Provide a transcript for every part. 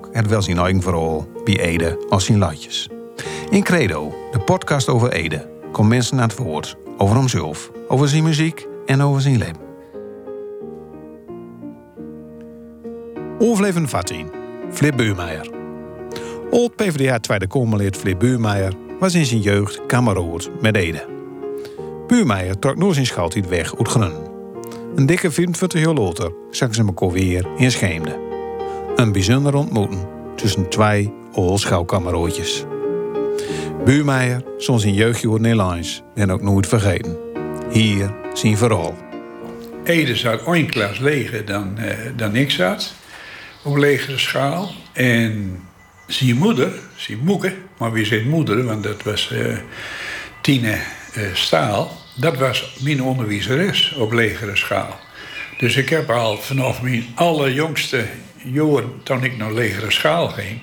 Elk het wel zijn eigen verhaal bij Ede als zijn latjes. In Credo, de podcast over Ede, komen mensen naar het woord over hemzelf, over zijn muziek en over zijn leven. Overleven Vatin, Flip Buurmeijer. Old PvdA Tweede Kamerlid Flip Buurmeijer was in zijn jeugd kameroord met Ede. Buurmeijer trok nooit zijn schoudtijd weg uit Grunnen. Een dikke 24 jaar later zag ze elkaar weer in Scheemde. Een bijzonder ontmoeten tussen twee oorschouwkamerootjes. Buurmeijer zal zijn jeugdjoer Nederlands en ook nooit vergeten. Hier zien verhaal. Ede zat één klas leger dan, eh, dan ik zat. Op legere schaal. En zijn moeder, zijn moeke, maar wie zit moeder, want dat was eh, Tine eh, Staal. Dat was mijn onderwijzeres op legere schaal. Dus ik heb al vanaf mijn allerjongste jaren, toen ik naar legere schaal ging,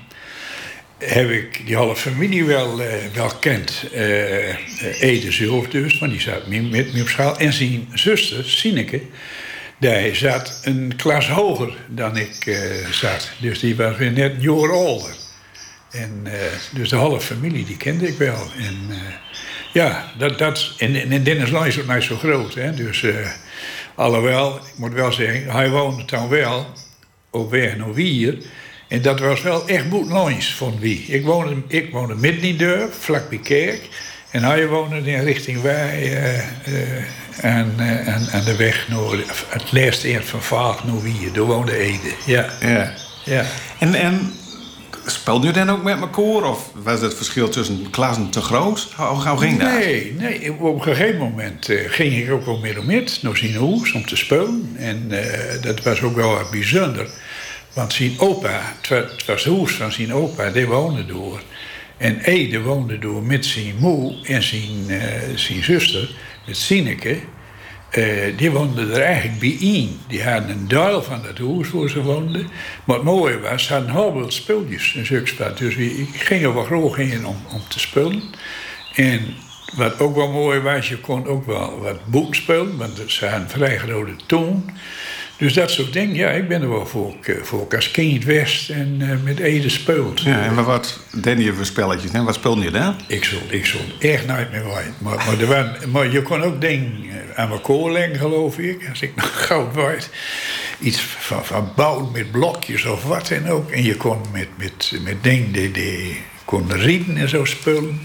heb ik die halve familie wel, eh, wel kent. Eh, eh, Ede zelf dus, want die zat met, me op schaal. En zijn zuster, Sineke, die zat een klas hoger dan ik zat. Dus die was weer net een jaar ouder. En, dus de halve familie, die kende ik wel. En ja, dat, dat, en, en en Dennis Lang is ook niet zo groot. Hè? Dus alhoewel, ik moet wel zeggen, hij woonde dan wel op weg naar Wier. En dat was wel echt goed langs van wie. Ik woonde, ik woonde midden in Durp, vlak bij Kerk. En hij woonde in richting wij eh, eh, eh, aan, aan de weg naar het laatste eind van Vaag naar Wier. Daar woonde Ede. Ja, Ja. ja. En, en speelde u dan ook met elkaar? Of was het verschil tussen klassen te groot? Hoe, hoe ging dat? Nee, nee, op een gegeven moment eh, ging ik ook wel meer om met naar zijn huis om te spelen. En eh, dat was ook wel wat bijzonder. Want zijn opa, het wa- het was het huis van zijn opa, die woonde door. En Ede woonde door met zijn moe en zijn, eh, zijn zuster, met Sineke. Eh, die woonden er eigenlijk bij in. Die hadden een deel van dat huis waar ze woonden. Maar het mooie was, ze hadden heel veel speeltjes en. Dus ik ging er wel graag in om, om te spelen. En wat ook wel mooi was, je kon ook wel wat boeken spelen, want ze hadden een vrij grote toon. Dus dat soort dingen, ja, ik ben er wel voor, eh, voor ik als kind west en eh, met Ede speelt. Ja, en wat deed je voor spelletjes? hè? Wat speelde je dan? Ik zal, ik echt nooit meer weten. Maar, maar, er waren, maar je kon ook dingen eh, aan elkaar leggen, geloof ik. Als ik nog goud weet. Iets van, van bouwen met blokjes of wat dan ook. En je kon met, met, met dingen die, die kon rieden en zo spullen.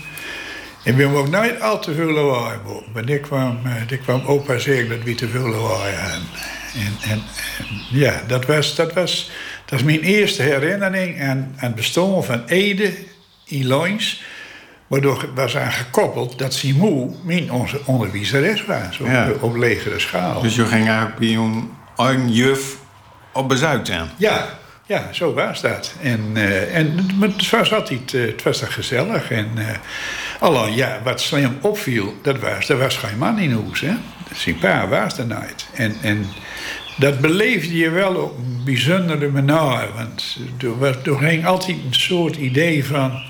En we hebben ook nooit al te veel lawaai. Maar dit kwam, dit kwam opa zeggen dat we te veel lawaai hadden. En, en, en ja, dat was, dat, was, dat is mijn eerste herinnering aan, aan het bestaan van Ede in Loins. Waardoor was aan gekoppeld dat Simou mijn onze onderwijzeres was. Op, Ja. op legere schaal. Dus je ging eigenlijk bij een eigen juf op bezuik aan. Ja, ja, zo was dat. En, eh, en maar het was altijd eh, het was gezellig. En, eh alleen, ja, wat slim opviel, dat was, er was geen man in huis. Hè? Zijn pa was er nooit. En, en dat beleefde je wel op een bijzondere manier. Want er, was, er ging altijd een soort idee van...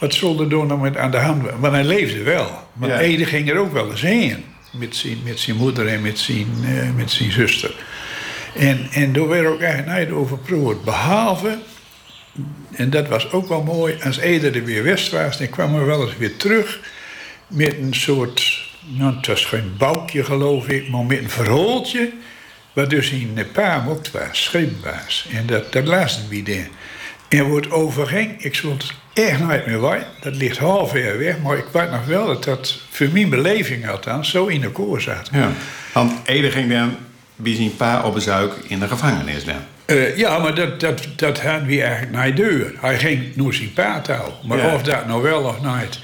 wat zal er door nou met aan de hand? Want hij leefde wel. Maar Ja. Ede ging er ook wel eens heen. Met zijn, met zijn moeder en met zijn, eh, met zijn zuster. En, en daar werd ook eigenlijk over gepraat. Behalve, en dat was ook wel mooi, als Ede er weer west was, dan kwam er wel eens weer terug met een soort, nou het was geen boukje geloof ik, maar met een verhaaltje, wat dus in de pa ook was, schreef was. En dat, dat laatste En wordt overging, ik het echt nooit meer weten, dat ligt half ver weg, maar ik weet nog wel dat dat, voor mijn beleving althans, zo in de koor zat. Ja. Want Ede ging dan bij zijn pa op bezuik in de gevangenis dan. Eh, ja, maar dat, dat, dat hadden we eigenlijk naar de deur. Hij ging naar zijn paardouw. Maar Ja. of dat nou wel of niet...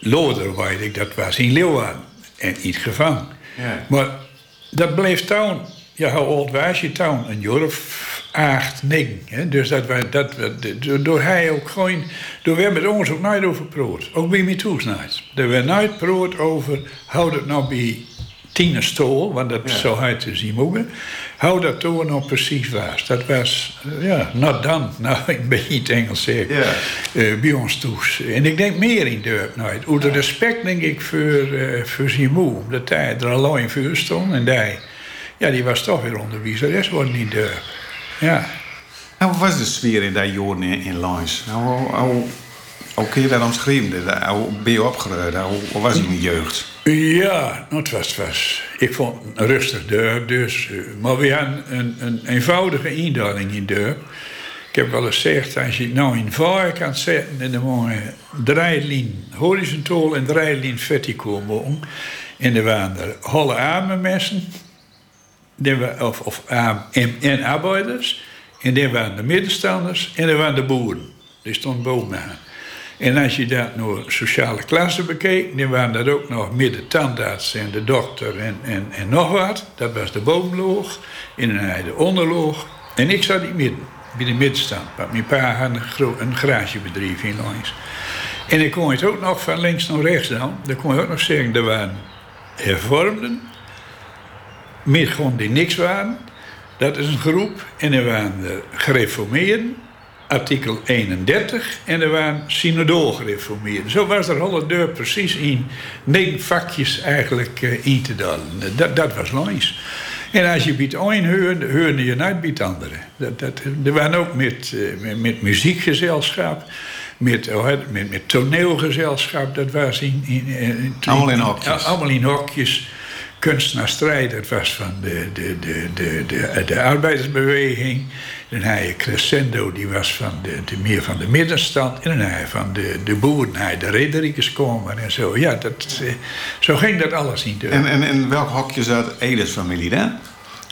Loder, weet ik, dat was in Leeuwarden. En iets gevangen. Ja. Maar dat bleef town... Ja, hoe oud was je town? Een jaar of acht, negen. Hè? Dus dat we, dat door hij ook gewoon... Door we met ons ook nooit over proot. Ook bij mij toes nooit. Er werd nooit proot over... Houd het nou bij tien stoel, want dat ja. zou hij te mogen. Hou dat toen nou precies was. Dat was, ja, not done. Nou, ik ben niet Engels zeggen. Ja. Uh, bij ons toes. En ik denk meer in Durp nooit. Uit de respect, denk ik, voor, uh, voor zijn moe. Dat hij er al in vuur stond. En die, ja, die was toch weer onderwijzeres worden in Durp. Ja. Nou, wat was de sfeer in dat jaren in, in Lans? Nou, hoe, hoe kun je dat omschrijven? Hoe ben je opgeruimd? Hoe was je in de jeugd? Ja, nou, het was, was, ik vond het rustig dorp dus. Eh, maar we hadden een, een eenvoudige indeling in dorp. Ik heb wel eens gezegd, als je nou in vaar kan zetten... en dan draailijn horizontaal en draailijn verticaal maken... en er waren er holle armenmessen... of, of en, en arbeiders... en dan waren de middenstanders en dan waren de boeren. Die stonden bovenaan. En als je dat naar sociale klasse bekeek, dan waren dat ook nog midden tandarts en de dokter en, en, en nog wat. Dat was de bovenloog, en dan je de onderloog. En ik zat in midden, bij de middenstand. Want mijn pa had een, een garagebedrijf in langs. En ik kon het ook nog van links naar rechts doen. Dan kon je ook nog zeggen, er waren hervormden, meer gewoon die niks waren. Dat is een groep. En er waren de gereformeerden artikel 31 en er waren synodool gereformeerd. Zo was er alle deur precies in negen vakjes eigenlijk uh, in te dalen. Dat, dat was langs. En als je bij het een hoorde, hoorde je nooit bij het andere. Dat, dat, er waren ook met, uh, met, met, muziekgezelschap, met, oh, met, met toneelgezelschap. Dat was in, in, in, allemaal in hokjes. Allemaal in hokjes kunstenaarsstrijd. Dat was van de, de, de, de, de, de arbeidersbeweging. Dan had je Crescendo, die was van de, de, meer van de middenstand. En dan had je van de, de boeren, de rederikers komen en zo. Ja, dat, eh, zo ging dat alles niet. En, en, en welk hokje zat Edes familie dan?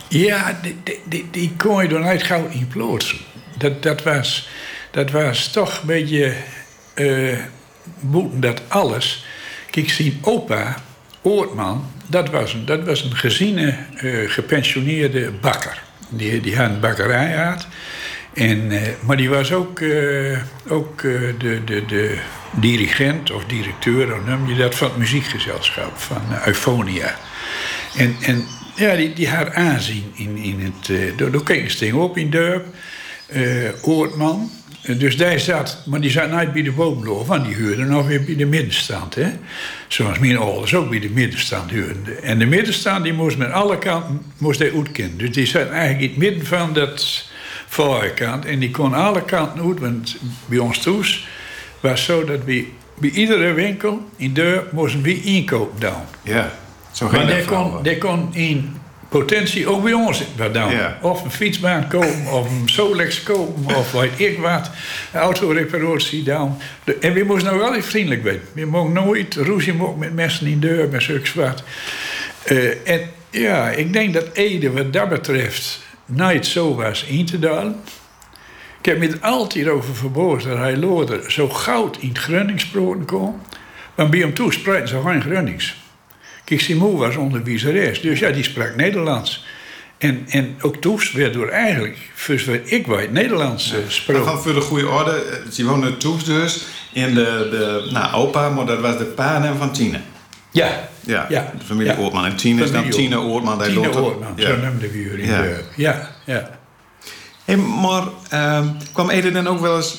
Ja, die, die, die kon je dan gauw in plootsen. Dat, dat, was, dat was toch een beetje... Uh, dat alles... Kijk, zien opa, Oortman, dat was een, dat was een geziene, uh, gepensioneerde bakker. Die, die had een bakkerij had. En, uh, maar die was ook, uh, ook de, de, de dirigent of directeur, hoe noem je dat, van het muziekgezelschap van Eufonia. En, en ja, die, die had aanzien in, in het. Door, door op in Durp, Oortman. Dus die zat, maar die zat niet bij de boomloof, want die huurde nog weer bij de middenstand. Hè? Zoals mijn ouders ook bij de middenstand huurden. En de middenstand die moest met alle kanten moest hij uitkennen. Dus die zat eigenlijk in het midden van dat voorkant. En die kon alle kanten uit, want bij ons thuis was zo dat we bij iedere winkel in deur moesten we inkoop doen. Ja, zo ging maar die kon, die kon in potentie ook bij ons dan. Of een fietsbaan komen, of een Solex kopen, of weet ik wat. Autoreparatie dan. En we moesten nog altijd vriendelijk zijn. We mogen nooit ruzie met mensen in de deur, met zulks wat. Uh, en ja, ik denk dat Ede wat dat betreft nooit zo was in te dalen. Ik heb me er altijd over verboden dat hij Loder zo goud in het Grunningsproten kon. Want bij hem toe spreiden ze geen Grunnings. Simon was onderwijzeres, dus ja, die sprak Nederlands. En, en ook Toes werd door eigenlijk, voor ik weet, Nederlands uh, gesproken. Van voor de goede orde, Simone Toes dus, in de, de nou, opa, maar dat was de pa van Tine. Ja. Ja, ja. de familie ja. Oortman. En Tine is dan Tine Oortman. Tine Oortman, ja. zo noemden we jullie. Ja, ja. ja. Hey, maar uh, kwam Ede dan ook wel eens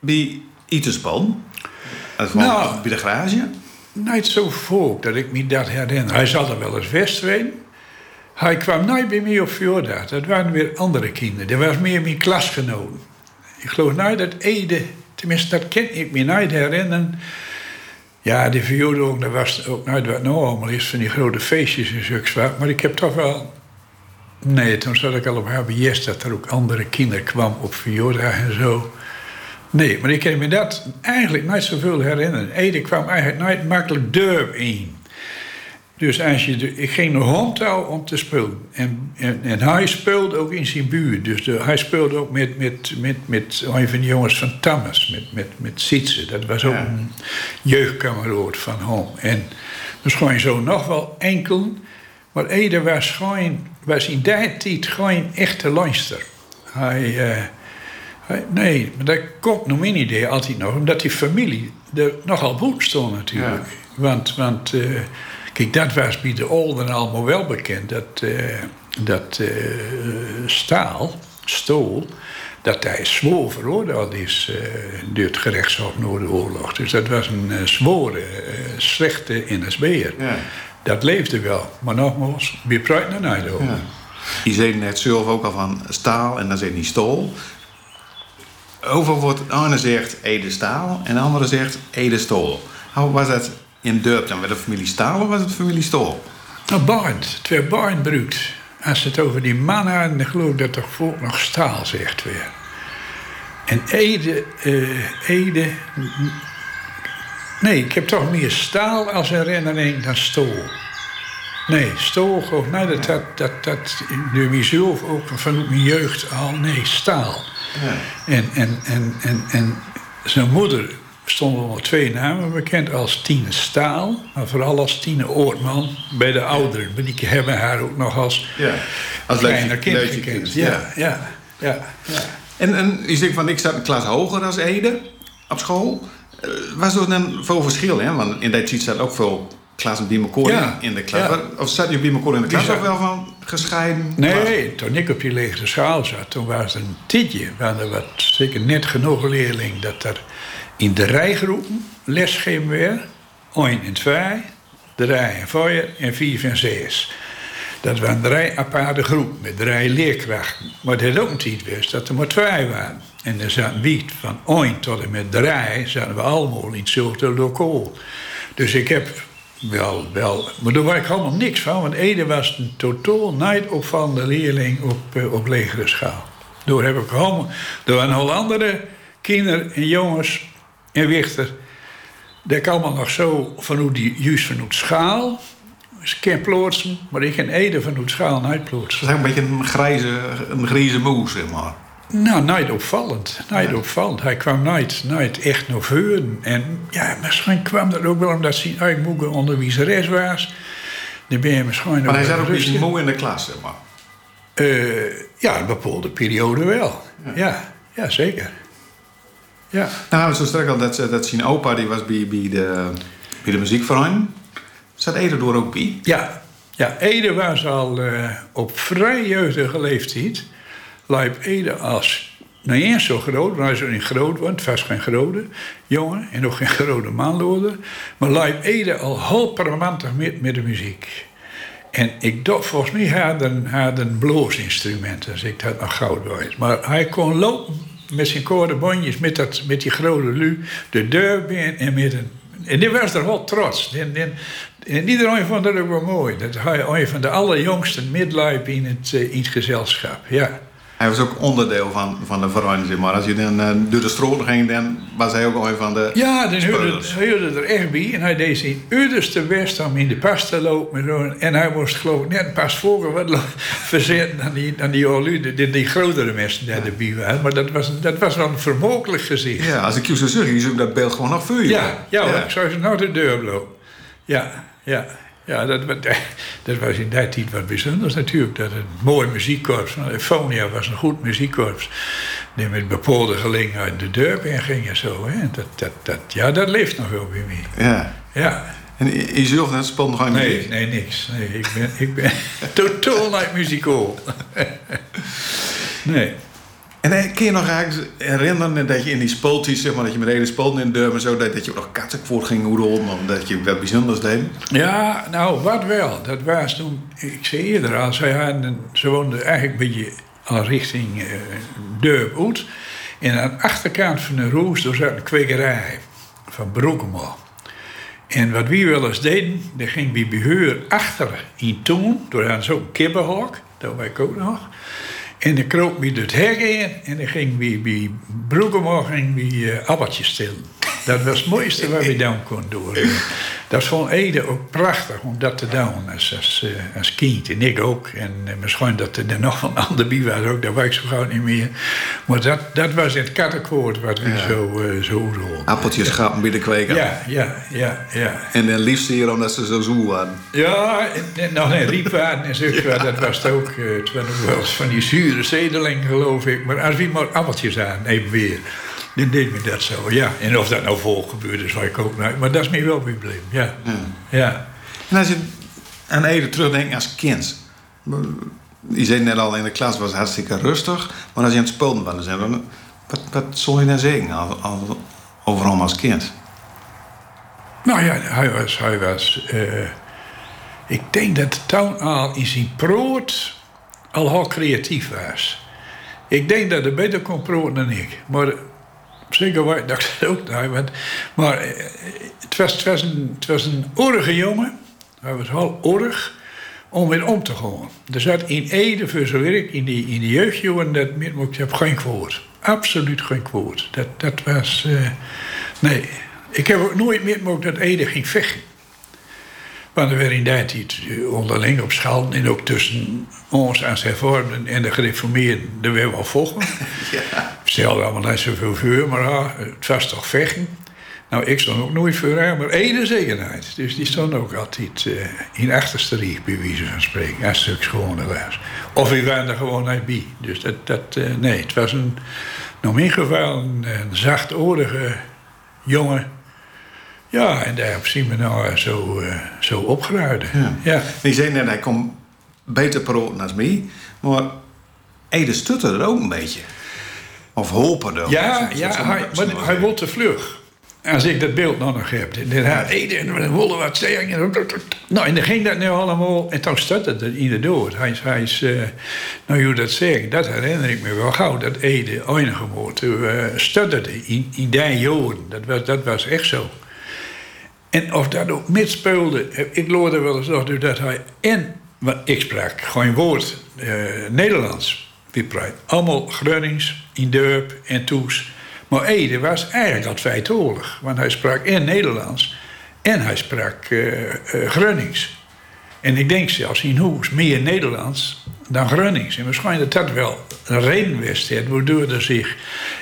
bij Iterspan? Nou, bij de garage? Nooit zo volk dat ik me dat herinner. Hij zat er wel eens westween. Hij kwam nooit bij mij op Fjorda. Dat waren weer andere kinderen. Dat was meer mijn klasgenoten. Ik geloof nooit dat Ede, tenminste dat ken ik me nooit herinneren. Ja, de Fjorda ook, dat was ook nooit wat nou allemaal is van die grote feestjes en wat. Maar ik heb toch wel... Nee, toen zat ik al op HBS dat er ook andere kinderen kwamen op Fjorda en zo. Nee, maar ik kan me dat eigenlijk nooit zoveel herinneren. Ede kwam eigenlijk nooit makkelijk deur in. Dus als je de, ik ging naar Homtouw om te spelen. En, en, en, hij speelde ook in zijn buurt. Dus de, hij speelde ook met, met, met, met een van de jongens van Thomas, met, met, met Sietse. Dat was ook een jeugdkameraad van hem. En dus gewoon zo nog wel enkel. Maar Ede was gewoon, was in die tijd gewoon echte luister. Hij, eh, hij- nee, maar dat komt nog mijn idee altijd nog, omdat die familie er nogal boet stond natuurlijk. Want, want eh, kijk, dat was bij de Olden allemaal wel bekend, dat, eh, dat eh, staal, stool, dat hij zwoer veroordeeld is eh, door het gerechtshof na de oorlog. Dus dat was een uh, zworen, eh, slechte NSB'er. Ja. Dat leefde wel, maar nogmaals, praten er niet over. Ja. Je zei net zelf ook al van staal en dan zit niet stol. Over wordt de ene zegt Ede staal en de andere zegt Ede stol. Hoe was dat in Durp dan? Was het familie staal of was het familie stol? Nou, Barend. Het werd Barend bruikt. Als het over die man hadden, dan geloof ik dat toch volk nog staal zegt weer. En Ede, eh, Ede... Nee, ik heb toch meer staal als herinnering dan stol. Nee, stol, geloof ik. Nee, dat, dat, dat, dat door mezelf ook vanuit mijn jeugd al. Nee, staal. En, en, en, en, en zijn moeder stonden wel twee namen bekend als Tine Staal, maar vooral als Tine Oortman bij de ouderen. Maar die hebben haar ook nog als Ja. Als kleiner kind gekend. kind, Ja, ja, ja, ja. En, en je zegt van ik zat een klas hoger als Ede op school. Eh, was er dan veel verschil? Hè? Want in dat tijd zat ook veel klassen bij elkaar Ja, in de klas. ja. Of zat je bij elkaar in de klas of wel van gescheiden? Nee, toen ik op die lege schaal zat, toen was het een tijdje. waren er wat, zeker net genoeg leerlingen dat er in de rijgroepen lesgegeven werd. 1 en 2, 3 en 4 en 5 en 6. Dat waren drie aparte groepen met drie leerkrachten. Maar het ook tijd geweest dat er maar twee waren. En er zaten wie van 1 tot en met 3 zaten we allemaal in hetzelfde lokaal. Dus ik heb wel, wel, maar daar weet ik helemaal niks van, want Ede was een totaal niet opvallende leerling op, eh, op legere schaal. Daar heb ik helemaal, er waren andere kinderen en jongens en wichter. Dat ik allemaal nog zo vanuit die, juist vanuit schaal. Dus ik ken maar ik ken Ede vanuit schaal niet plootsen. Dat is een beetje een grijze, een grijze moes, zeg maar. Nou, nooit opvallend. Nooit opvallend. Hij kwam nooit, nooit echt naar voren. En ja, misschien kwam dat ook wel omdat zijn eigen moeder onderwijzeres was. Dan ben je misschien Maar hij zat ook niet moe in de klas, zeg maar. Eh, ja, een bepaalde periode wel. Ja, ja, zeker. Ja. Nou, zo sterk al dat, dat zijn opa die was bij, bij, de, bij de muziekvereniging. Zat Ede door ook bij? Ja, ja Ede was al eh, op vrij jeugdige leeftijd. Lijp Ede als, nou eens zo groot, maar hij is niet groot, want het was geen grote jongen en ook geen grote manloder. Maar Lijp Ede al heel permanentig met, met de muziek. En ik dacht, volgens mij hadden, hadden bloosinstrumenten, als ik dat nog goud weet. Maar hij kon lopen met zijn koordenbondjes, met, dat, met die grote lu, de deur binnen en met een... En die was er wel trots. En, en, en iedereen vond dat ook wel mooi. Dat hij een van de allerjongsten midlife in het, eh, in het gezelschap, ja. Hij was ook onderdeel van, van de vereniging, maar. Als je dan eh, door de stroom ging, dan was hij ook een van de Ja, dan spelers. huurde er echt bij. En hij deed zijn uiterste best om in de pas te lopen. En zo. En hij moest geloof ik net pas voor wat verzetten dan die, dan die, olu- die, die grotere mensen die erbij waren. Maar dat was, dat was wel een vermogelijk gezicht. Ja, als ik je zo zeg, je zoekt dat beeld gewoon nog voor je. Ja, ja, hoor, ik zou ze nou de deur lopen. Ja, ja. Ja, dat, dat was in die tijd wat bijzonders natuurlijk. Dat een mooi muziekkorps, Euphonia was een goed muziekkorps. Die met bepaalde gelegenheid de deur in ging en zo. Hè. Dat, dat, dat, ja, dat leeft nog wel bij mij. ja. Ja, En je- je zelf net speelde gewoon nee, muziek. nee, niks. Nee, ik ben, ik ben totaal niet muzikaal. nee. En eh, kun je nog herinneren dat je in die speeltjes, zeg maar, dat je met hele speelde in de deur en zo, dat, dat je ook nog kattenvoort ging hoeden, omdat je wat bijzonders deed? Ja, nou, wat wel. Dat was toen, ik zei eerder al, zij hadden, ze woonden eigenlijk een beetje al richting eh Durp uit. En aan de achterkant van de roos, daar zat een kwekerij van Broekema. En wat we wel eens deden, er ging bij behuur achter in toen, door hadden ze ook kippenhok, dat wij ook nog. En dan kroop we het hek in en dan ging we bij Broekema ging we, eh, appeltjes stellen. Dat was het mooiste wat we dan konden doen. Dat vond Ede ook prachtig om dat te doen als, als, uh, als kind. En ik ook. En misschien dat er nog een ander bij was ook, dat weet ik zo gauw niet meer. Maar dat, dat was het kattenkoord wat we ja. zo, uh, zo rolden. Appeltjes grappen bij de kweker. Ja, ja, ja. ja. En dan liefst hier omdat ze zo zoel waren. Ja, en, nog een riepwaarden en zo. Ja. Dat was het ook. het was wel eens van die zure zedeling, geloof ik. Maar als wie maar appeltjes aan, even weer. Dan deed me dat zo, ja. En of dat nou vol gebeurde, is, waar ik ook niet. Maar dat is me wel een probleem, ja. ja. ja. En als je aan Ede terugdenkt als kind... Je zei net al, in de klas was hartstikke rustig. Maar als je aan het spelen was, dan, wat, wat zal je dan zeggen over hem als kind? Nou ja, hij was... Hij was uh, ik denk dat de toon al in zijn proot al heel creatief was. Ik denk dat hij beter kon proten dan ik. Maar zeker waar, dat ik ook daar. Maar het was, het, was een, het oorige jongen. Hij was wel orig om weer om te gaan. Er zat in Ede voor zijn werk, in die, in die jeugdjongen, dat ik heb geen kwoord. Absoluut geen kwoord. Dat, dat was. Uh, nee. Ik heb ook nooit meer dat Ede ging vechten. Want er werd in die tijd onderling op school en ook tussen ons als hervormden en de gereformeerden, er werd wel vochten. Ja. Stelde allemaal niet zoveel vuur, maar ja, het was toch vechten. Nou, ik stond ook nooit voor haar, maar één zekerheid. Dus die stond ook altijd uh, in achterste rieg, bij wijze van spreken, als het schone was. Of we waren er gewoon uit bij. Dus dat, dat uh, nee, het was een, nog in geval een, een zachtoordige jongen ja, en daar zien we nou zo, uh, zo opgeruiden. Ja. ja. Je zei net, hij komt beter praten als mij. Maar Ede stutterde ook een beetje. Of hopen dan. Ja, ja hij, maar hij wordt te vlug. Als ik dat beeld nog heb. Dan had Ede en we willen wat zeggen. Nou, en dan ging dat nu allemaal. En toen stutterde het in dood. Hij, hij is, uh, nou je dat zeggen, dat herinner ik me wel gauw. Dat Ede enige woord uh, stutterde in, in die jaren. Dat was, dat was echt zo. En of dat ook mitspeelde, ik loorde wel eens nog doordat hij en, want ik sprak geen woord uh, Nederlands, Pipreit. Allemaal Gronings, in Durp en Toes. Maar Ede was eigenlijk al feitolig, want hij sprak en Nederlands en hij sprak uh, uh, Gronings. En ik denk zelfs in Hoes meer Nederlands dan Gronings. En waarschijnlijk dat dat wel een reden was, waardoor er zich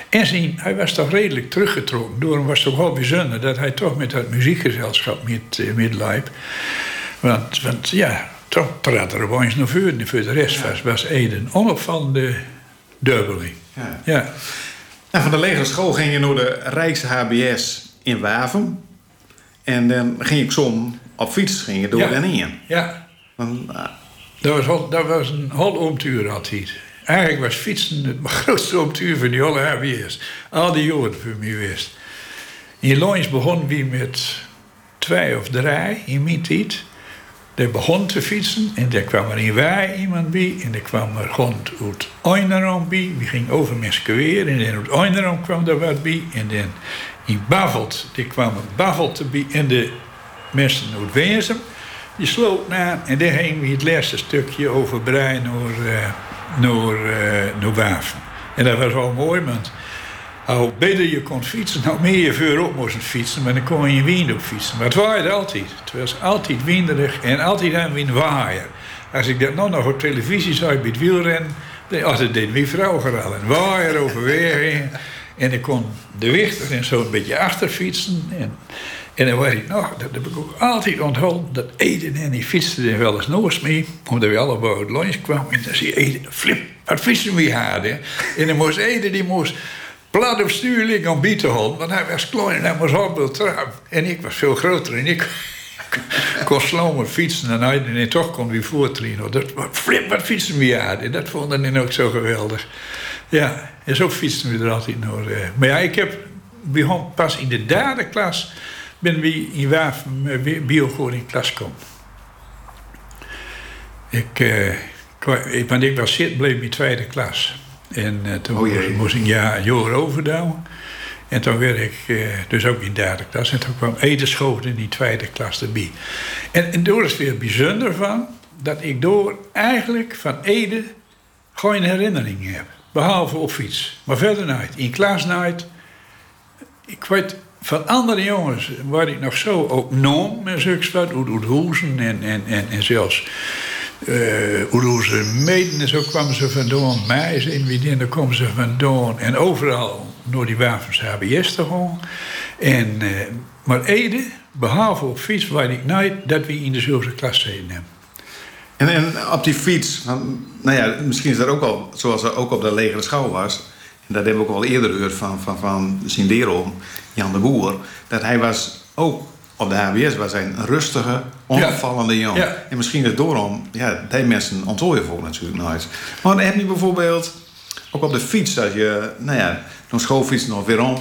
en zien, hij was toch redelijk teruggetrokken. Door hem was het toch wel bijzonder dat hij toch met dat muziekgezelschap met, uh, met Want, want ja, toch praat er opeens nog voor. Voor de rest was, was Ede een onopvallende dubbeling. Ja. ja. En van de lagere school ging je naar de Rijks HBS in Waven. En dan ging ik som op fiets ging je door ja. en in. Ja. Uh, dat, was, dat was een hol omtuur altijd. Eigenlijk was fietsen het grootste optuur van die hele HBS. Al die jaren voor mij geweest. In Loins begon wie met twee of drie in mijn tijd. Die begon te fietsen en daar kwam er in wij iemand bij. En er kwam er gewoon uit Einderaam bij. We gingen over weer en dan uit Einderaam kwam er wat bij. En dan in Bavelt, die kwam Bavelt erbij. En de mensen uit Wezen, die sloot na. En daar ging we het laatste stukje over Brein naar... Uh, naar, uh, naar Waven. En dat was wel mooi, want hoe beter je kon fietsen, hoe meer je voor op moest fietsen, maar dan kon je in wind op fietsen. Maar het waaide altijd. Het was altijd winderig en altijd aan wind waaien. Als ik dat nog op televisie zag bij het wielrennen, dan dat deed mijn vrouw gedaan. En waaien over En ik kon de wichter en zo een beetje achterfietsen. En en dan weet ik nog, dat heb ik ook altijd onthouden, dat Eden en die fietste er wel eens nog mee, omdat we allemaal uit lunch kwamen. En dan zie je Eden, flip, wat fietsen we hadden. En dan moest Eden, die moest plat op stuur liggen om bieten houden, want hij was klein en hij moest op trap. En ik was veel groter en ik kon slomer fietsen en hij en toch kon hij voortreinen. Dat, flip, wat fietsen we hadden. Dat vonden hij ook zo geweldig. Ja, en zo fietsen we er altijd nog. Maar ja, ik heb begon pas in de derde klas ben we in Waven biogoor in klas komen. Ik, uh, ik, want ik was zit, bleef in tweede klas. En uh, toen oh, moest ik ja, een jaar overdouwen. En toen werd ik uh, dus ook in derde klas. En toen kwam Ede in die tweede klas erbij. En, en daar is weer bijzonder van... dat ik door eigenlijk van Ede geen herinneringen heb. Behalve op fiets. Maar verder nooit. In klas nooit. Ik weet van andere jongens waar ik nog zo ook noem, met zulks wat, uit Hoezen en, en, en, en zelfs uh, Hoezen Meden, zo kwamen ze vandaan, Meijs in Wiedin, daar komen ze vandaan. En overal door die wapens HBS te gaan. En, uh, maar Ede, behalve op fiets, weet ik nooit dat we in dezelfde klas zitten. En, en op die fiets, nou ja, misschien is dat ook al, zoals er ook op de legere schouw was. Dat hebben we ook al eerder gehoord van, van, van Sindero, Jan de Boer. Dat hij was ook op de HBS was hij een rustige, onopvallende ja. jongen. En misschien is daarom, ja, die mensen ontdooien voor natuurlijk nooit. Maar dan heb je bijvoorbeeld, ook op de fiets, dat je, nou ja, dan schoolfiets nog weer om.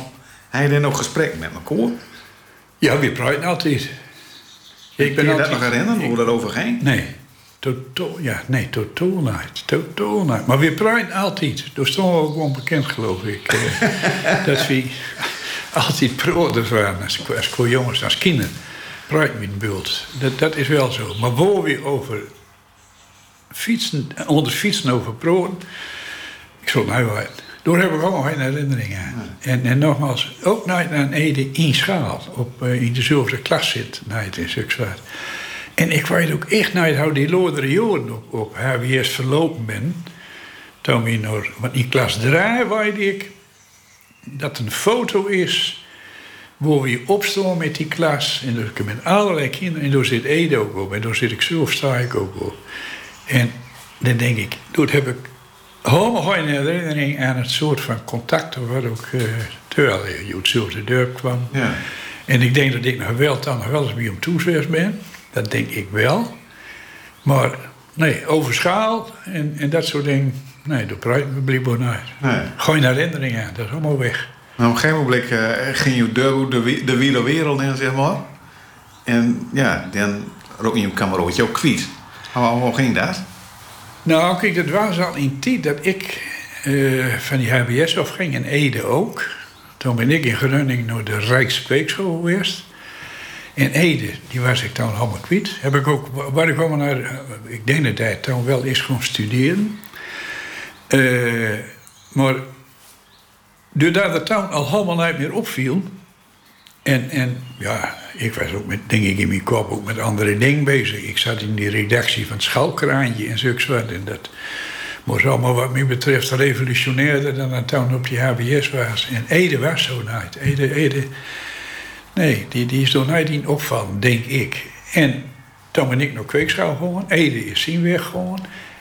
Hij je dan nog gesprek met elkaar? Ja, we praten altijd. Ik ben je altijd... dat nog herinneren, hoe dat over ging? Nee. Totaal, ja, nee, totaal niet. Totaal niet. Maar we praten altijd. Dat is toch ook gewoon bekend, geloof ik. Eh, dat we altijd proders waren als, als jongens, als kinderen. Praten we in beeld. Dat, dat is wel zo. Maar waar we over fietsen, onder fietsen over proden, ik zal nou weten. Daar hebben we gewoon geen herinneringen aan. En, en nogmaals, ook nooit naar een Ede in schaal, op, uh, in dezelfde klas zit, nooit in Sukswaard. En ik weet ook echt nooit hoe die lodere jaren op, op HWS verlopen ben. Toen we nog, want in klas 3 weet ik dat een foto is waar we opstaan met die klas. En dus met allerlei kinderen. En daar zit Ede ook op. En daar zit ik zelf, sta ik ook op. En dan denk ik, dat heb ik helemaal geen herinnering aan het soort van contact wat ook uh, terwijl je uit hetzelfde dorp kwam. Ja. En ik denk dat ik nog wel dan nog wel eens bij hem ben. Dat denk ik wel. Maar nee, over schaal en, en dat soort dingen, nee, daar praten we blijkbaar naar. Nee. Geen herinneringen, dat is allemaal weg. Nou, op een gegeven moment uh, ging je door de, de wereld in, zeg maar. En ja, dan rook je een kamerootje ook kwiet. Hoe, ging dat? Nou, kijk, dat was al in tijd dat ik uh, van die HBS afging en Ede ook. Toen ben ik in Groningen naar de Rijkspreekschool geweest. In Ede, die was ik dan allemaal kwijt. Heb ik ook, waar ik allemaal naar, ik denk dat hij toen wel eens gewoon studeren. Uh, maar doordat het toen al helemaal niet meer opviel. En, en ja, ik was ook met, ik in mijn kop ook met andere dingen bezig. Ik zat in die redactie van Schalkraantje en zulks. En dat was allemaal wat mij betreft revolutionairder dan het toen op die HBS was. En Ede was zo nooit. Ede, Ede Nee, die, die is door in opvallen, denk ik. En toen ben ik nog kweekschouw gewoon. Ede is weg gewoon.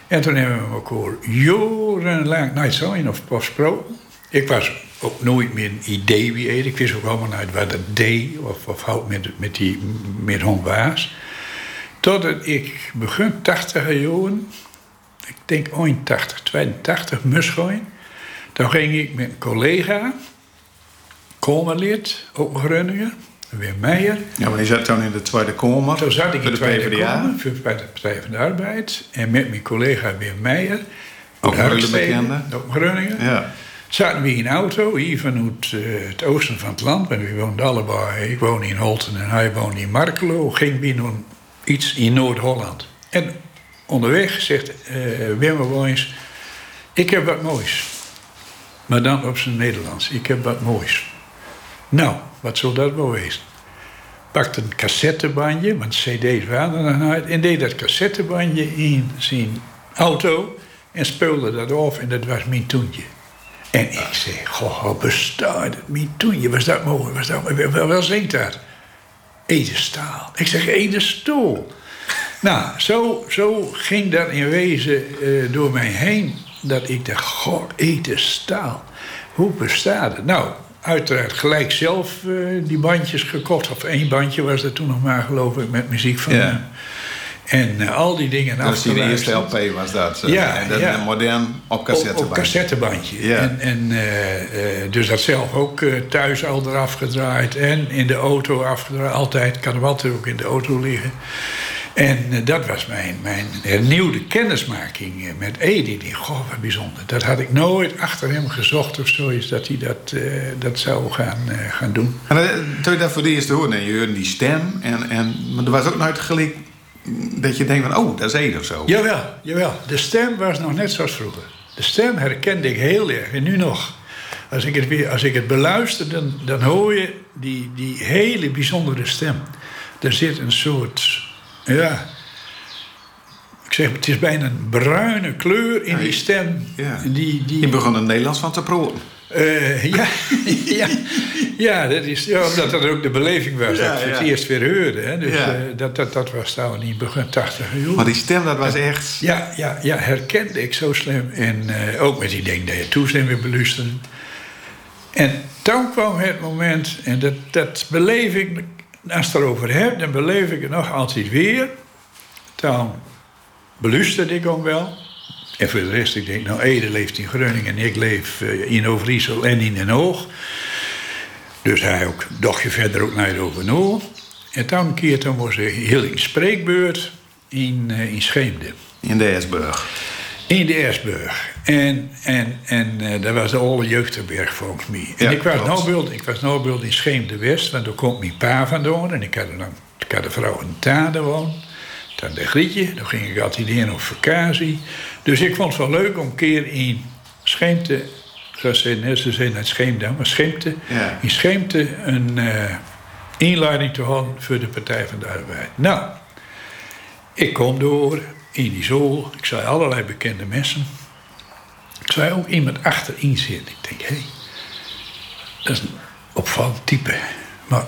En toen hebben we elkaar jarenlang nooit zo in of gesproken. Ik was ook nooit meer een idee wie Ede. Ik wist ook allemaal nooit wat het deed of, of hoe met, met, die, met was. Totdat ik begin 80 jaren, ik denk 81, 82, Muschoin. Toen ging ik met een collega Kamerlid, ook Groningen. Weer Meijer. Ja, maar je zat toen in de Tweede Kamer. Toen zat ik in de Tweede Kamer bij de Partij van de Arbeid. En met mijn collega Weer Meijer. Ook bekende. Ook Groningen. Ja. Zaten we in een auto, hier vanuit uh, het oosten van het land. En we woonden allebei. Ik woon in Holten en hij woonde in Markelo. Ging binnen iets in Noord-Holland. En onderweg zegt uh, Wim Woons... Ik heb wat moois. Maar dan op zijn Nederlands. Ik heb wat moois. Nou, wat zou dat wel wezen? Pakte een cassettebandje, want cd's waren er nog en deed dat cassettebandje in zijn auto en speelde dat af en dat was mijn toentje. En ik zei, goh, bestaat het, mijn toentje, was dat mooi, was dat mooi, wel, wel zingt dat? Edestaal. Ik zeg, Edestoel. Nou, zo, zo ging dat in wezen uh, door mij heen, dat ik dacht, goh, Edestaal. Hoe bestaat het? Nou, uiteraard gelijk zelf uh, die bandjes gekocht. Of één bandje was er toen nog maar, geloof ik, met muziek van ja. En uh, al die dingen Dat was die eerste LP was dat. Uh, ja, en dat ja. modern op cassettebandje. Op, op cassettebandje. Ja. En, en dus dat zelf ook thuis al eraf gedraaid. En in de auto afgedraaid. Altijd. Ik kan hem altijd ook in de auto liggen. En uh, dat was mijn, mijn hernieuwde kennismaking uh, met Edi. Die, goh, wat bijzonder. Dat had ik nooit achter hem gezocht of zoiets, dat hij dat, uh, dat zou gaan, gaan doen. En toen je dat voor de eerste hoorde, je hoorde die stem. En, en, maar er was ook nooit gelijk dat je denkt van, oh, dat is Edi of zo. Jawel, jawel. De stem was nog net zoals vroeger. De stem herkende ik heel erg, en nu nog. als ik het, weer, als ik het beluister, dan, dan hoor je die, die hele bijzondere stem. Er zit een soort, ja, ik zeg, het is bijna een bruine kleur in die stem. Ja. Die, die, Je begon er Nederlands van te proeven. eh, ja, ja, ja, dat is, ja, omdat dat ook de beleving was Ja, dat je het eerst weer hoorde. Hè. Dus eh, dat, dat, dat was dan in begin 80 Maar die stem, dat was echt... ja, ja, ja, herkende ik zo slim. En eh, ook met die ding dat je toestem weer. En toen kwam het moment, en dat, dat beleef ik, als je erover hebt, dan beleef ik het nog altijd weer. Toen beluisterde ik hem wel. En voor de rest, ik denk, nou, Ede leeft in Groningen en ik leef eh, in Overijssel en in Den Hoog. Dus hij ook een dagje verder ook naar Overnoor. En toen een keer toen was heel in spreekbeurt in, eh, in Scheemde. In de Esburg. In de Ersburg. En, en, en eh, dat was de oude jeugdberg volgens mij. En Ja, ik was nou ik was nou in Scheemde West, want daar komt mijn pa vandaan. En ik had, dan, ik had een vrouw in Tade woon. Dan de Grietje, daar ging ik altijd in op vakantie. Dus ik vond het wel leuk om een keer in Scheemte, zoals ze net ze zijn uit Scheemde, maar Scheemte, Ja. in Scheemte een eh, inleiding te houden voor de Partij van de Arbeid. Nou, ik kom door in die zool. Ik zag allerlei bekende mensen. Ik zag ook iemand achterin zitten. Ik denk, hé, hey, dat is een opvallend type. Maar,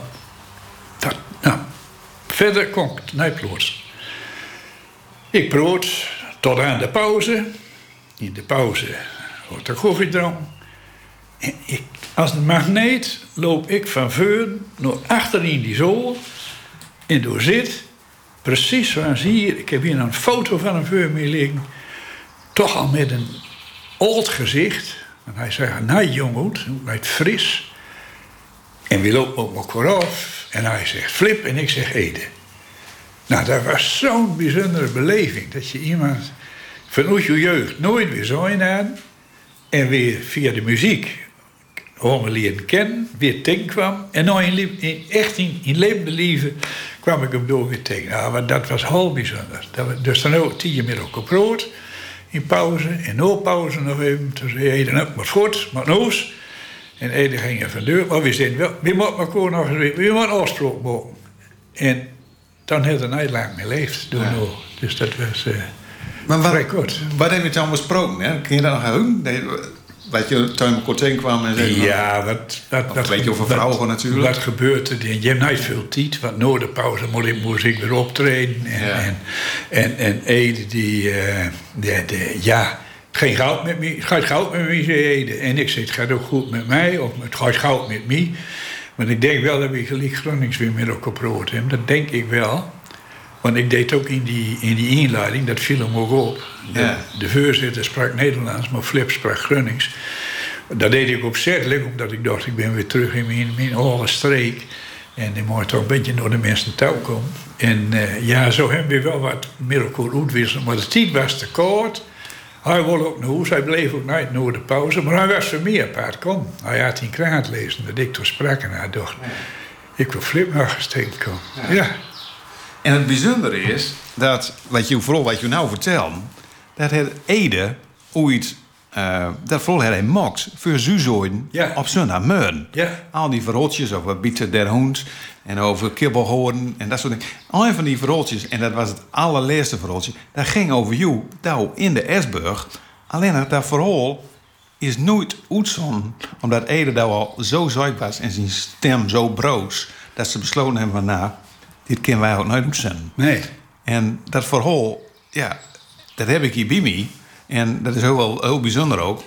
dat, nou, verder kon ik nijploos. Ik brood tot aan de pauze. In de pauze wordt er koffie als een magneet loop ik van voor naar achter in die zool. En door zit, precies zoals hier. Ik heb hier een foto van hem voor. Toch al met een oud gezicht. En hij zegt, nou jongen, het fris. En we lopen op elkaar af. En hij zegt flip en ik zeg Ede. Nou, dat was zo'n bijzondere beleving. Dat je iemand vanuit je jeugd nooit weer zo in had. En weer via de muziek horen leren kennen, weer kwam. En nou in, echt in, in liefde kwam ik hem door weer tegen. Nou, maar dat was heel bijzonder. Dat we, dus dan ook tien met elkaar brood in pauze. En na pauze nog even. Toen zei Eden, nou, maar voort, maar noos. En Eden ging er van deur. Maar we zeiden wel, we moeten elkaar nog eens weer, we moeten afspraak maken. En dan heeft er niet lang meer leefd door Ja. nou. Dus dat was eh Maar wat, wat heb je dan besproken? Hè? Kun je dat nog heugen? Dat je toen elkaar tegenkwam en zei... Ja, wat, wat, Of wat, weet je over vrouwen natuurlijk? Wat gebeurt er? Je hebt niet veel tijd, want na de pauze moet ik, moest ik weer optreden. En, Ja. en, en, en Ede, die, eh, de, de, ja, geen goud met mij, het gaat goud met mij, zei Ede. En ik zei, het gaat ook goed met mij, of het gaat goud met mij. Maar ik denk wel dat we gelijk Gronings weer met elkaar brood hebben. Dat denk ik wel. Want ik deed ook in die, in die inleiding, dat viel hem ook op. De, Ja. de voorzitter sprak Nederlands, maar Flip sprak Gronings. Dat deed ik opzettelijk, omdat ik dacht, ik ben weer terug in mijn, mijn oude streek. En ik moet toch een beetje naar de mensen touw komen. En eh, ja, zo hebben we wel wat elkaar uitwisselen. Maar de tijd was te kort. Hij wilde ook naar huis, hij bleef ook naar de pauze. Maar hij was voor mij apart, kom. Hij had in krant lezen dat ik toen sprak en hij dacht... Ik wil Flip nog eens tegenkomen. Ja. En het bijzondere is dat, wat je, vooral wat je nou vertelt, dat het Ede ooit, eh, dat vooral hij mocht voor Zuzoiden Ja. op zondagmorgen. Ja. Al die verhaaltjes over Bieten der Hoend en over kibbelhoorn en dat soort dingen. Een van die verhaaltjes, en dat was het allerlaatste verhaaltje, dat ging over jou, daar in de Esburg. Alleen dat dat verhaal is nooit uitzonden, omdat Ede daar al zo zuid was en zijn stem zo broos, dat ze besloten hebben van, nou, dit kunnen wij ook nooit uitzenden. Nee. En dat verhaal, ja, dat heb ik hier bij me. En dat is heel, wel, heel bijzonder ook.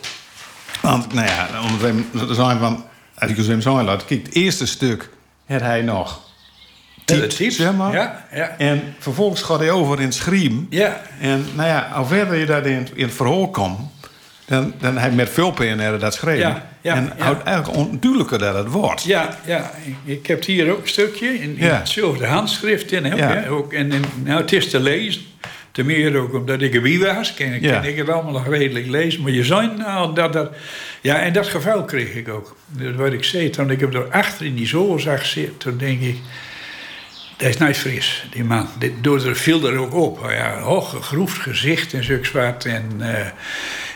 Want, nou ja, om het even te zijn van... Als ik het zo laat, kijk, het eerste stuk had hij nog. Ja, typt, typt. zeg maar. Ja, ja. En vervolgens gaat hij over in het schream. Ja. En nou ja, hoe verder je dat in, in het verhaal komt... dan, dan heb je met veel PNR dat schreven. Ja, ja, en ja. houdt eigenlijk onduidelijker dat het wordt. Ja, ja, ik heb hier ook een stukje in, in Ja. hetzelfde handschrift in. Ja. Ook, en, en, nou, het is te lezen. Ten meer ook omdat ik erbij was, kan, Ja. kan ik het allemaal nog redelijk lezen. Maar je zei nou dat dat... Ja, en dat geval kreeg ik ook. Dat wat ik zei, toen ik hem erachter in die zool zag zitten, toen denk ik... Dat is niet fris, die man. Dit, door er viel er ook op. Ja, hoog gegroefd gezicht en zulks wat. En, eh,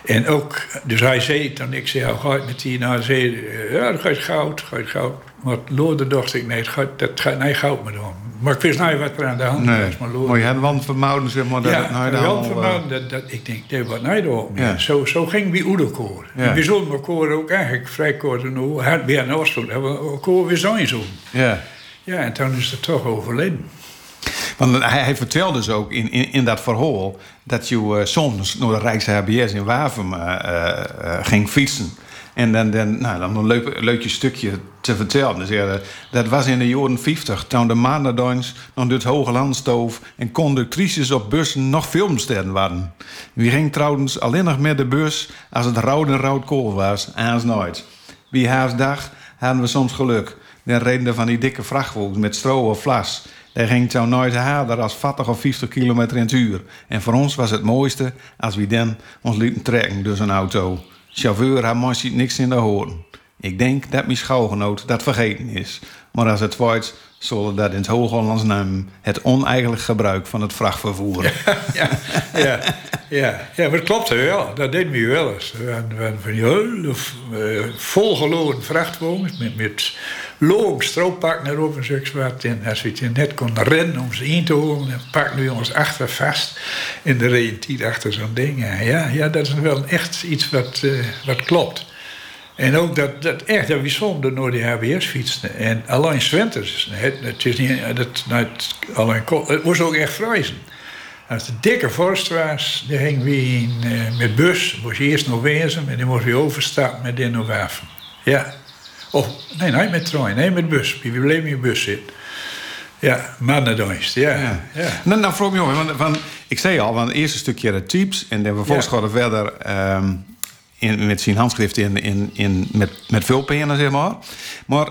En ook, dus hij zei het en ik zei, hoe gaat het met die? Nou, hij zei, ja, dat gaat goud, gaat goud. Maar Loorde dacht ik, nee, het gaat, dat gaat nee, goud me doen. Maar ik wist niet wat er aan de hand Nee. was. Maar Maar je had vermouden, zeg maar, dat ja, het wel allemaal, vermoeden dat, dat, ik denk, nee, wat nou door? Ja. Zo, zo ging wie Oedelkoor. Ja. Zullen elkaar ook eigenlijk vrij kort en hoe hard weer een we elkaar weer zijn zo. eh, Ja. Ja, en toen is het toch overleden. Want hij, hij vertelde dus ook in, in, in dat verhaal dat je eh, soms naar de Rijks-HBS in Wavum eh, eh, ging fietsen. En dan, dan, nou, dan een leuk, leuk stukje te vertellen. Dus ja, dat was in de jaren 50, toen de maandagdans nog het Hoge Land stoof en conductrices op bussen nog filmsterren waren. Wie ging trouwens alleen nog met de bus als het rood en rood kool was, aans nooit. Wie haastdag hadden we soms geluk. Dan reden er van die dikke vrachtwagens met stro of vlas. Daar ging zo nooit harder als 40 of 50 kilometer in het uur. En voor ons was het mooiste als we dan ons lieten trekken door zo'n auto. Chauffeur had mooi niks in de hoorn. Ik denk dat mijn schouwgenoot dat vergeten is. Maar als het wordt, zullen dat in het Hoog-Hollands nemen het oneigenlijk gebruik van het vrachtvervoer. ja, ja, ja, ja, maar dat klopt wel. Dat deden we wel eens. We hadden, van die hele volgelopen vrachtwagens met, met loom strooppakken erop en zoiets wat. En als we het net konden rennen om ze in te holen, dan pakten we ons achter vast in de reëntiet achter zo'n ding. Ja, ja, dat is wel echt iets wat, uh, wat klopt. En ook dat, dat echt, dat we soms door die HBS fietsten. En alleen zwinters, het, het is niet, dat, het, alleen, het moest ook echt vrijzen. Als het dikke vorst was, dan gingen we in, uh, met bus. moest je eerst nog wezen en dan moest je overstappen met de Novaven. Ja. Of, nee, nee, met trein, nee, met bus. We bleven in de bus zitten. Ja, mannendienst, ja. ja. ja. Nou, nou vroeg me op, want, want ik zei al, want het eerste stukje de types en dan vervolgens ja. gaan we verder um, in, met zijn handschrift in, in, in, met, met vulpennen, zeg maar. Maar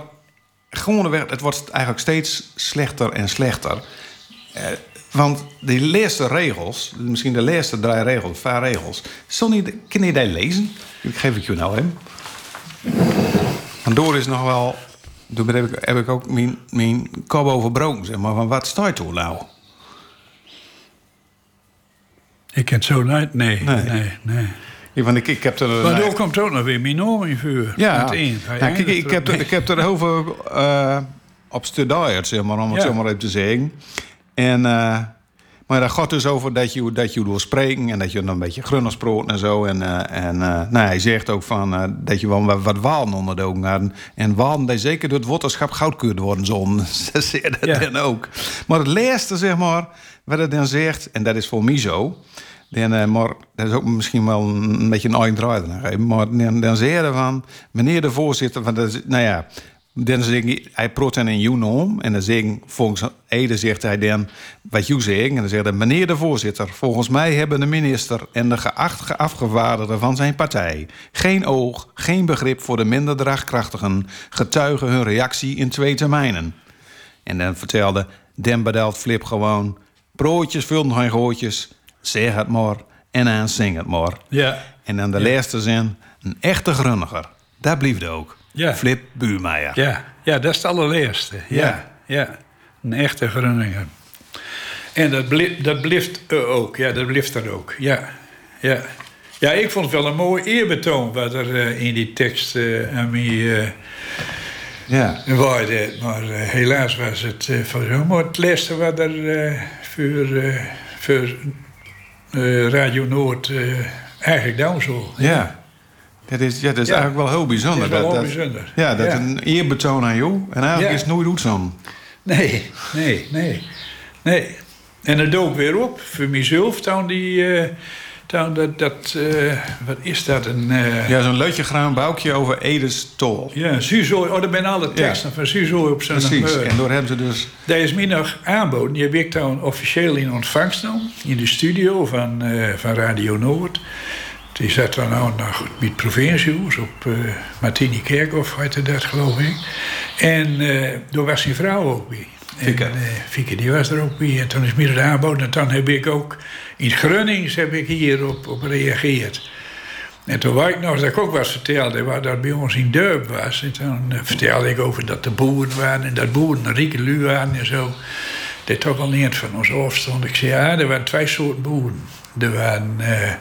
gewoon, het wordt eigenlijk steeds slechter en slechter. Uh, want die laatste regels, misschien de laatste drie regels, vijf regels, niet, kun je die lezen? Ik geef het je nou hem. Want door is nog wel. Toen heb ik, heb ik ook mijn, mijn kop overbroken, zeg maar. Van wat staat er nou? Ik ken het zo niet. Nee, nee, nee. nee. Ja, want ik, ik heb er, maar door komt ook nog weer mijn naam in vuur. Ja, ja kijk, ik, ik, heb er, ik heb er heel veel uh, op studeerd, zeg maar, om het ja. zo maar even te zeggen. En, uh, maar dat gaat dus over dat je, dat je wil spreken en dat je dan een beetje grunnig proot en zo. En, uh, en nou, hij zegt ook van, dat je wel wat, walen onder de ogen had. En walen die zeker door het waterschap goudkeurd worden zon. dat zegt dat ja. dan ook. Maar het laatste, zeg maar, wat het dan zegt, en dat is voor mij zo... Dan, maar dat is ook misschien wel een, een beetje een uitdraaier. Maar dan, dan zei hij van, meneer de voorzitter, van de, nou ja, dan zeg ik, hij proot in een om en dan ik, volgens Ede zegt hij dan wat je zegt. En dan zegt hij, meneer de voorzitter, volgens mij hebben de minister en de geachte afgevaardigden van zijn partij geen oog, geen begrip voor de minder draagkrachtigen, getuigen hun reactie in twee termijnen. En dan vertelde Den bedelt Flip gewoon, broodjes vullen geen gootjes, zeg het maar en aan zing het maar. Ja. En dan de ja. laatste zin, een echte grunniger. Daar blieft ook. Ja. Flip Buurmeijer. Ja. ja, dat is het allerleerste. Ja. ja. Een echte grunniger. En dat, bli dat blijft uh, ook. Ja, dat blijft er ook. Ja. ja. Ja, ik vond het wel een mooi eerbetoon wat er uh, in die tekst uh, aan mij ja. waarde. Maar helaas was het van zo. Maar het laatste wat er voor voor uh, Radio Noord uh, eigenlijk dan zo. Ja. Dat is, ja, dat is ja. eigenlijk wel heel bijzonder. Dat is wel dat, heel bijzonder. Ja, dat ja. een eerbetoon aan jou. En eigenlijk is het nooit goed zo. Nee, nee, nee. nee. En het dook weer op voor mezelf. Toen die... Uh, toen dat, dat uh, wat is dat? Een, uh... Ja, zo'n leutje graan boukje over Edes Tol. Ja, Suzo. Oh, dat zijn alle teksten van Suzo op zijn Precies, en door hebben ze dus... Dat is mij nog aanboden. Heb ik toen officieel in ontvangst genomen. In de studio van, van Radio Noord. Die zat dan nou nog met het provinciehuis op Martini Kerkhof, heette dat geloof ik. En daar was zijn vrouw ook bij. Fieke. En, uh, Fieke, die was er ook bij. En toen is mij aanboden. En toen heb ik ook in Grunnings heb ik hierop op gereageerd. En toen wou ik nog dat ik ook wat vertelde, waar dat bij ons in Durp was. En toen uh, vertelde ik over dat de boeren waren en dat boeren rieke lui waren en zo. Dat toch al niet van ons afstond. Ik zei, ja, er waren twee soorten boeren. Er waren uh,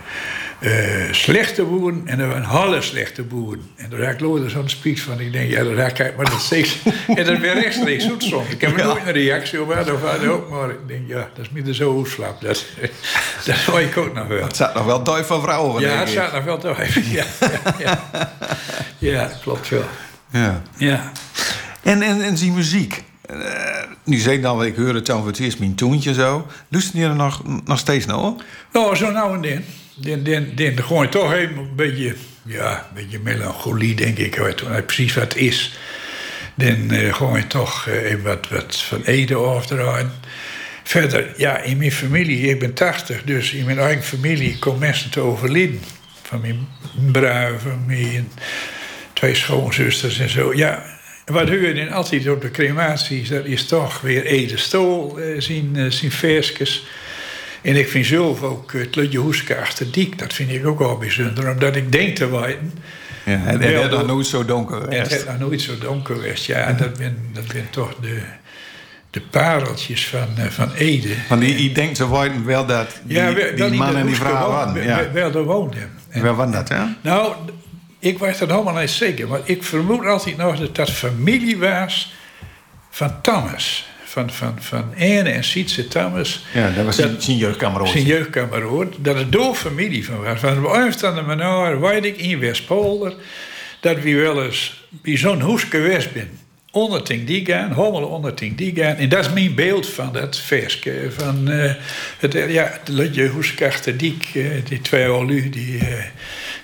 eh, slechte boeren en er waren slechte boeren. En daar raak ik zo'n speech van. Ik denk, ja, dat raak ik maar dat steeds. en dat werd rechtstreeks goed soms. Ik heb nooit een reactie op gehad, of wat ook. Maar ik denk, ja, dat is minder zo slap. Dat, dat zou ik ook nog wel. Het zat nog wel duif van vrouwen. Ja, het staat nog wel duif. Ja, ja, klopt wel. Ja. Ja. En, en, en die muziek. Eh, nu zeg ik dan, ik hoor het dan voor het eerst mijn toontje zo. Luister je er nog, nog steeds naar? hoor? Nou, zo nou en dan. Dan, dan, dan je toch een beetje, ja, een beetje melancholie, denk ik. Precies wat is. Dan eh gooi je toch eh, even wat, wat van Ede afdraaien. Verder, ja, in mijn familie, ik ben 80, dus in mijn eigen familie komen mensen te overlijden. Van mijn bruid, van mijn twee schoonzusters en zo. Ja, wat je dan altijd op de crematies, dat is toch weer Ede Stol, zien, eh, zien versjes. En ik vind zelf ook het Ludje Hoeske achter Diek, dat vind ik ook wel bijzonder, omdat ik denk te weten. Ja, en en het nog door- nooit zo donker Het geweest. is nog nooit zo donker geweest. Ja, dat ben, dat ben toch de, de pareltjes van, eh, van Ede. Want die, die denkt zo weten wel dat die, ja, wel- die in man en die vrouw wel- Ja. Wel daar woonden. En- Wel was dat, hè? nou, ik weet het helemaal niet zeker. Maar ik vermoed altijd nog dat dat familie was van Thomas. Van, van, van Anne en Sietse Thomas. Ja, dat was zijn, zijn. Zijn. Dat het door familie van was. Van de aan de menaar, weet ik, in Westpolder. Dat we wel eens bij zo'n hoes geweest zijn. Onder Tink die gaan, helemaal onder Tink die gaan. En dat is mijn beeld van dat versje. Van eh, het, eh, ja, het Lutje Hoeskachter Diek, eh, die twee olu, die, eh,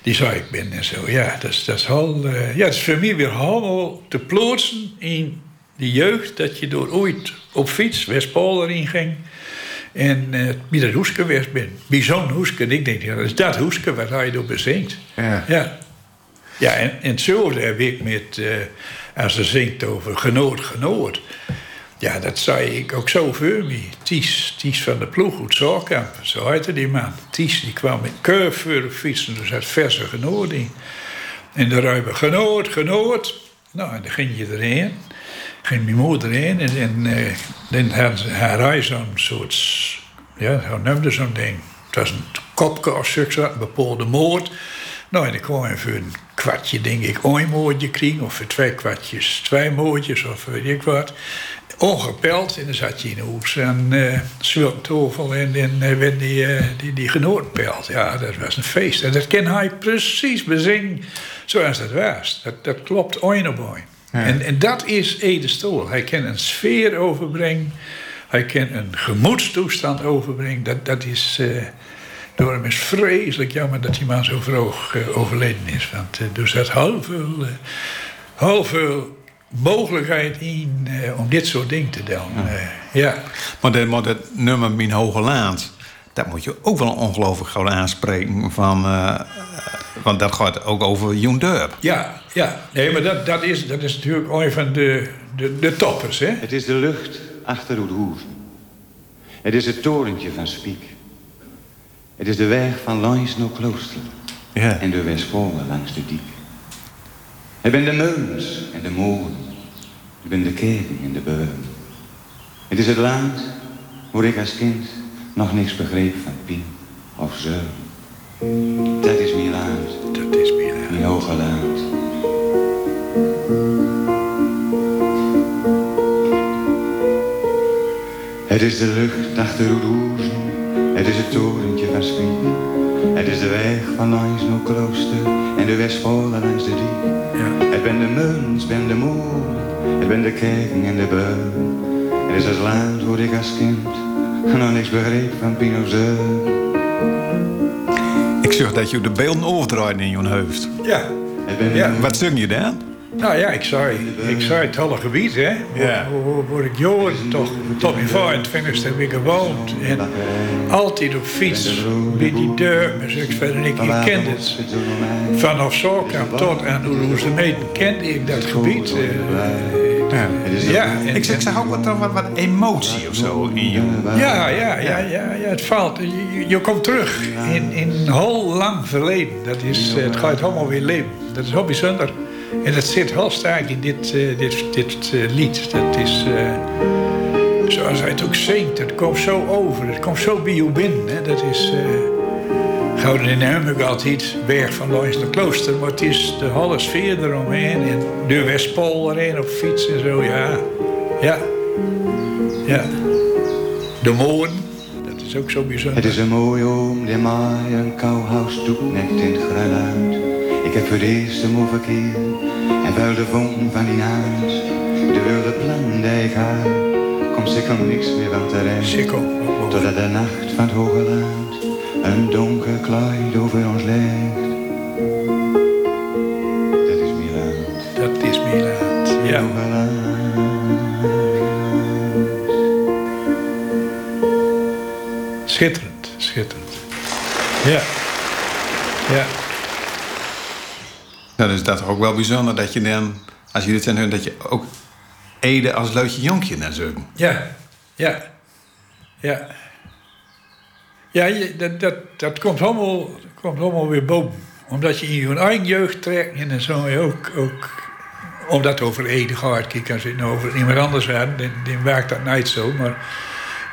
die zou ik ben en zo. Ja, dat is, dat is al, ja, het is voor mij weer helemaal te plaatsen in de jeugd. Dat je door ooit op fiets Westpolder in ging. En eh bij dat hoeske geweest ben. Bij zo'n hoeske. Ik denk, ja, dat is dat hoeske wat hij door bezingt. Ja. Ja, ja en, en hetzelfde heb ik met... eh, als ze zingt over genoot, genoot. Ja, dat zei ik ook zo voor me. Ties, Ties van de ploeg uit Zorkamp. Zo heette die man. Ties, die kwam met keur fietsen. Dus had verse genoot in. En hebben we genoot, genoot. Nou, en dan ging je erheen. Ging mijn moeder heen. En, en eh, dan had hij zo'n soort... Ja, hoe noemde zo'n ding? Het was een kopje of zoiets, een bepaalde moord. Nou, en dan kon je voor een kwartje, denk ik, één moordje krijgen. Of voor twee kwartjes, twee moordjes, of weet ik wat. Ongepeld. En dan zat je in de hoek aan uh, tafel en dan eh, werd die, eh, die, die genootpeld. Ja, dat was een feest. En dat kan hij precies bezingen zoals dat was. Dat, dat klopt één op En, en dat is Ede Stoel. Hij kan een sfeer overbrengen. Hij kan een gemoedstoestand overbrengen. Dat, dat is... eh, door hem is vreselijk jammer dat die man zo vroeg eh, overleden is. Want eh, er zat heel veel, heel veel mogelijkheid in om dit soort dingen te doen. Eh, ja. Maar dat, maar dat nummer Mijn Hoge Laand... dat moet je ook wel ongelooflijk gauw aanspreken. Van, want dat gaat ook over Joen Durp. Ja, ja. Nee, maar dat, dat, is, dat is natuurlijk een van de, de, de toppers, hè? Het is de lucht achter Oedhoeven. Het is het torentje van Spiek. Het is de weg van langs naar Klooster. Ja. En de Westvolle langs de diek. Het ben de meulens en de molen. Het ben de kerken en de beuren. Het is het land waar ik als kind nog niks begreep van pien of zeuren. Dat is mijn land, Dat is mijn hoge land. Het is de lucht achter Oedhoezen, het is het torentje van Spiek. Het is de weg van langs naar Klooster en de Westvolle langs de diek. Ja. Het ben de meulens, ben de molen, het ben de kerken en de beuren. Het is het land waar ik als kind nog niks begreep van Pino Dat je de beelden overdraait in je hoofd. Ja. Ja. Wat zing je dan? Nou ja, ik zei, ik zei het hele gebied, hè. Ja. Waar, waar- waar ik jaren toch tot mijn 25 heb ik gewoond. En altijd op fiets, bij die deur, maar ik verder ik, ik kende het. Vanaf Zorkamp tot aan Oeroestemeten kende ik dat gebied. eh, Ja. Ik, zeg- ik zag ook wat, wat, wat emotie of zo in je. Ja, ja, ja, ja, ja, het valt. Je, komt terug in, in een heel lang verleden. Dat is, eh, het gaat helemaal weer leven. Dat is heel bijzonder. En dat zit heel sterk in dit, eh, dit, dit eh, lied. Dat is, eh, zoals hij het ook zingt, het komt zo over. Het komt zo bij je binnen. Hè. Dat is eh, Gouden in Hem heb ik altijd weg van langs de klooster, maar het is de hele sfeer eromheen en de Westpol erin op fiets en zo, ja. Ja. Ja. De molen, dat is ook zo bijzonder. Het is een mooie oom die mij een kouhuis doet net in het. Ik heb voor eerst hem verkeer en vuil de vom van die huis. De wilde plan die ik had, komt zeker niks meer van terecht. Sikkel. Totdat de nacht van het hoge een donker kleid over ons legt. Dat is Milaan. Dat is Milaan. Ja. Schitterend, schitterend. Ja. Ja. Nou, dus dat is ook wel bijzonder dat je dan, als je dit zijn, dat je ook Ede als leutje jonkje naar zoeken. Ja, ja, ja. Ja, dat, dat, dat komt, allemaal, komt allemaal weer boven. Omdat je in je eigen jeugd trekt en dan zou je ook, ook omdat over Ede gaat, kijk, als je nou over iemand anders had, dan, werkt dat niet zo. Maar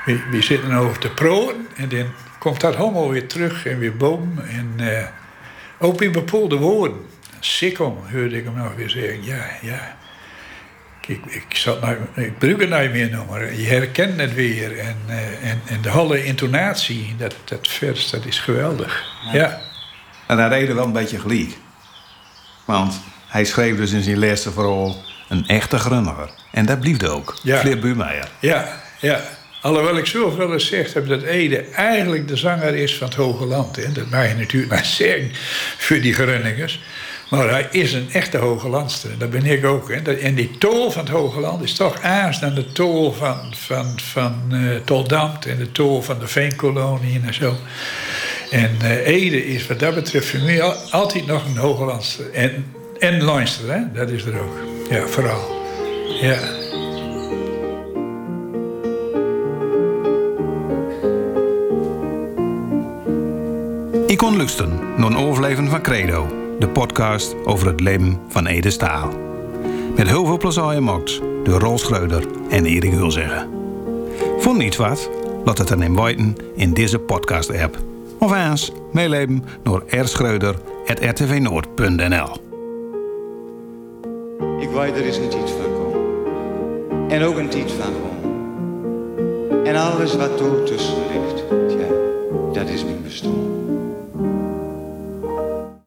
we, we zitten over te proen en dan komt dat allemaal weer terug en weer boven. En eh, ook in bepaalde woorden. Sikkel, hoorde ik hem nog weer zeggen. Ja, ja. Ik, ik, zat nou, ik het niet meer maar je herkent het weer. En, eh, en, en de hele intonatie, dat, dat vers, dat is geweldig. Ja. En daar reden wel een beetje gelijk. Want hij schreef dus in zijn laatste vooral een echte grunniger. En dat blieft ook. Ja. Flip Buurmeijer. Ja, ja. Alhoewel ik eens gezegd heb dat Ede eigenlijk de zanger is van het Hoge Land. Hè. Dat mag je natuurlijk maar zeggen voor die Grunningers. Maar hij is een echte Hoge Landster. Dat ben ik ook. Hè. En die tol van het Hoge Land is toch aans dan de tol van, van, van eh Toldamt en de tol van de Veenkoloniën en zo. En eh, Ede is wat dat betreft voor mij al- altijd nog een Hoge Landster. En, en Leinster, hè. dat is er ook. Ja, vooral. Ja. Ik kon lusten naar een overleven van Credo. De podcast over het leven van Ede Staal. Met heel veel plezier gemaakt door Rolf Schreuder en Erik Hulzeggen. Vond niet wat? Laat het dan in weten in deze podcast-app. Of eens meeleven door rschreuder.rtvnoord.nl Ik weet er is een tijd van komen. En ook een tijd van. En alles wat er tussen ligt, dat is mijn bestaan.